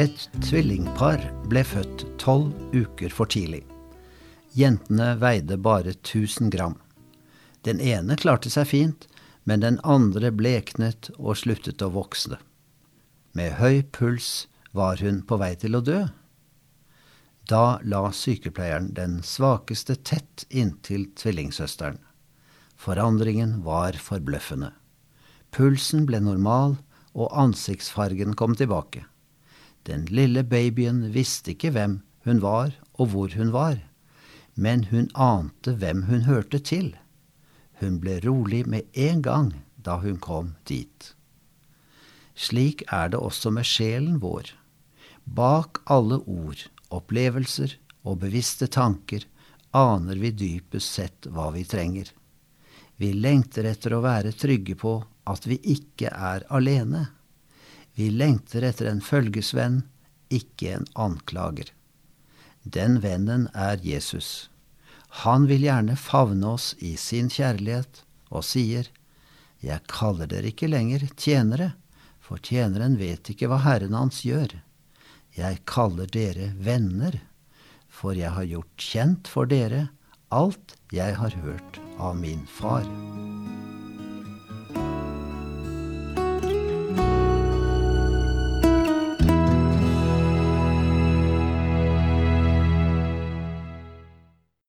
Et tvillingpar ble født tolv uker for tidlig. Jentene veide bare 1000 gram. Den ene klarte seg fint, men den andre bleknet og sluttet å vokse. Med høy puls var hun på vei til å dø. Da la sykepleieren den svakeste tett inntil tvillingsøsteren. Forandringen var forbløffende. Pulsen ble normal, og ansiktsfargen kom tilbake. Den lille babyen visste ikke hvem hun var og hvor hun var, men hun ante hvem hun hørte til. Hun ble rolig med en gang da hun kom dit. Slik er det også med sjelen vår. Bak alle ord, opplevelser og bevisste tanker aner vi dypest sett hva vi trenger. Vi lengter etter å være trygge på at vi ikke er alene. Vi lengter etter en følgesvenn, ikke en anklager. Den vennen er Jesus. Han vil gjerne favne oss i sin kjærlighet og sier, Jeg kaller dere ikke lenger tjenere, for tjeneren vet ikke hva Herren hans gjør. Jeg kaller dere venner, for jeg har gjort kjent for dere alt jeg har hørt av min far.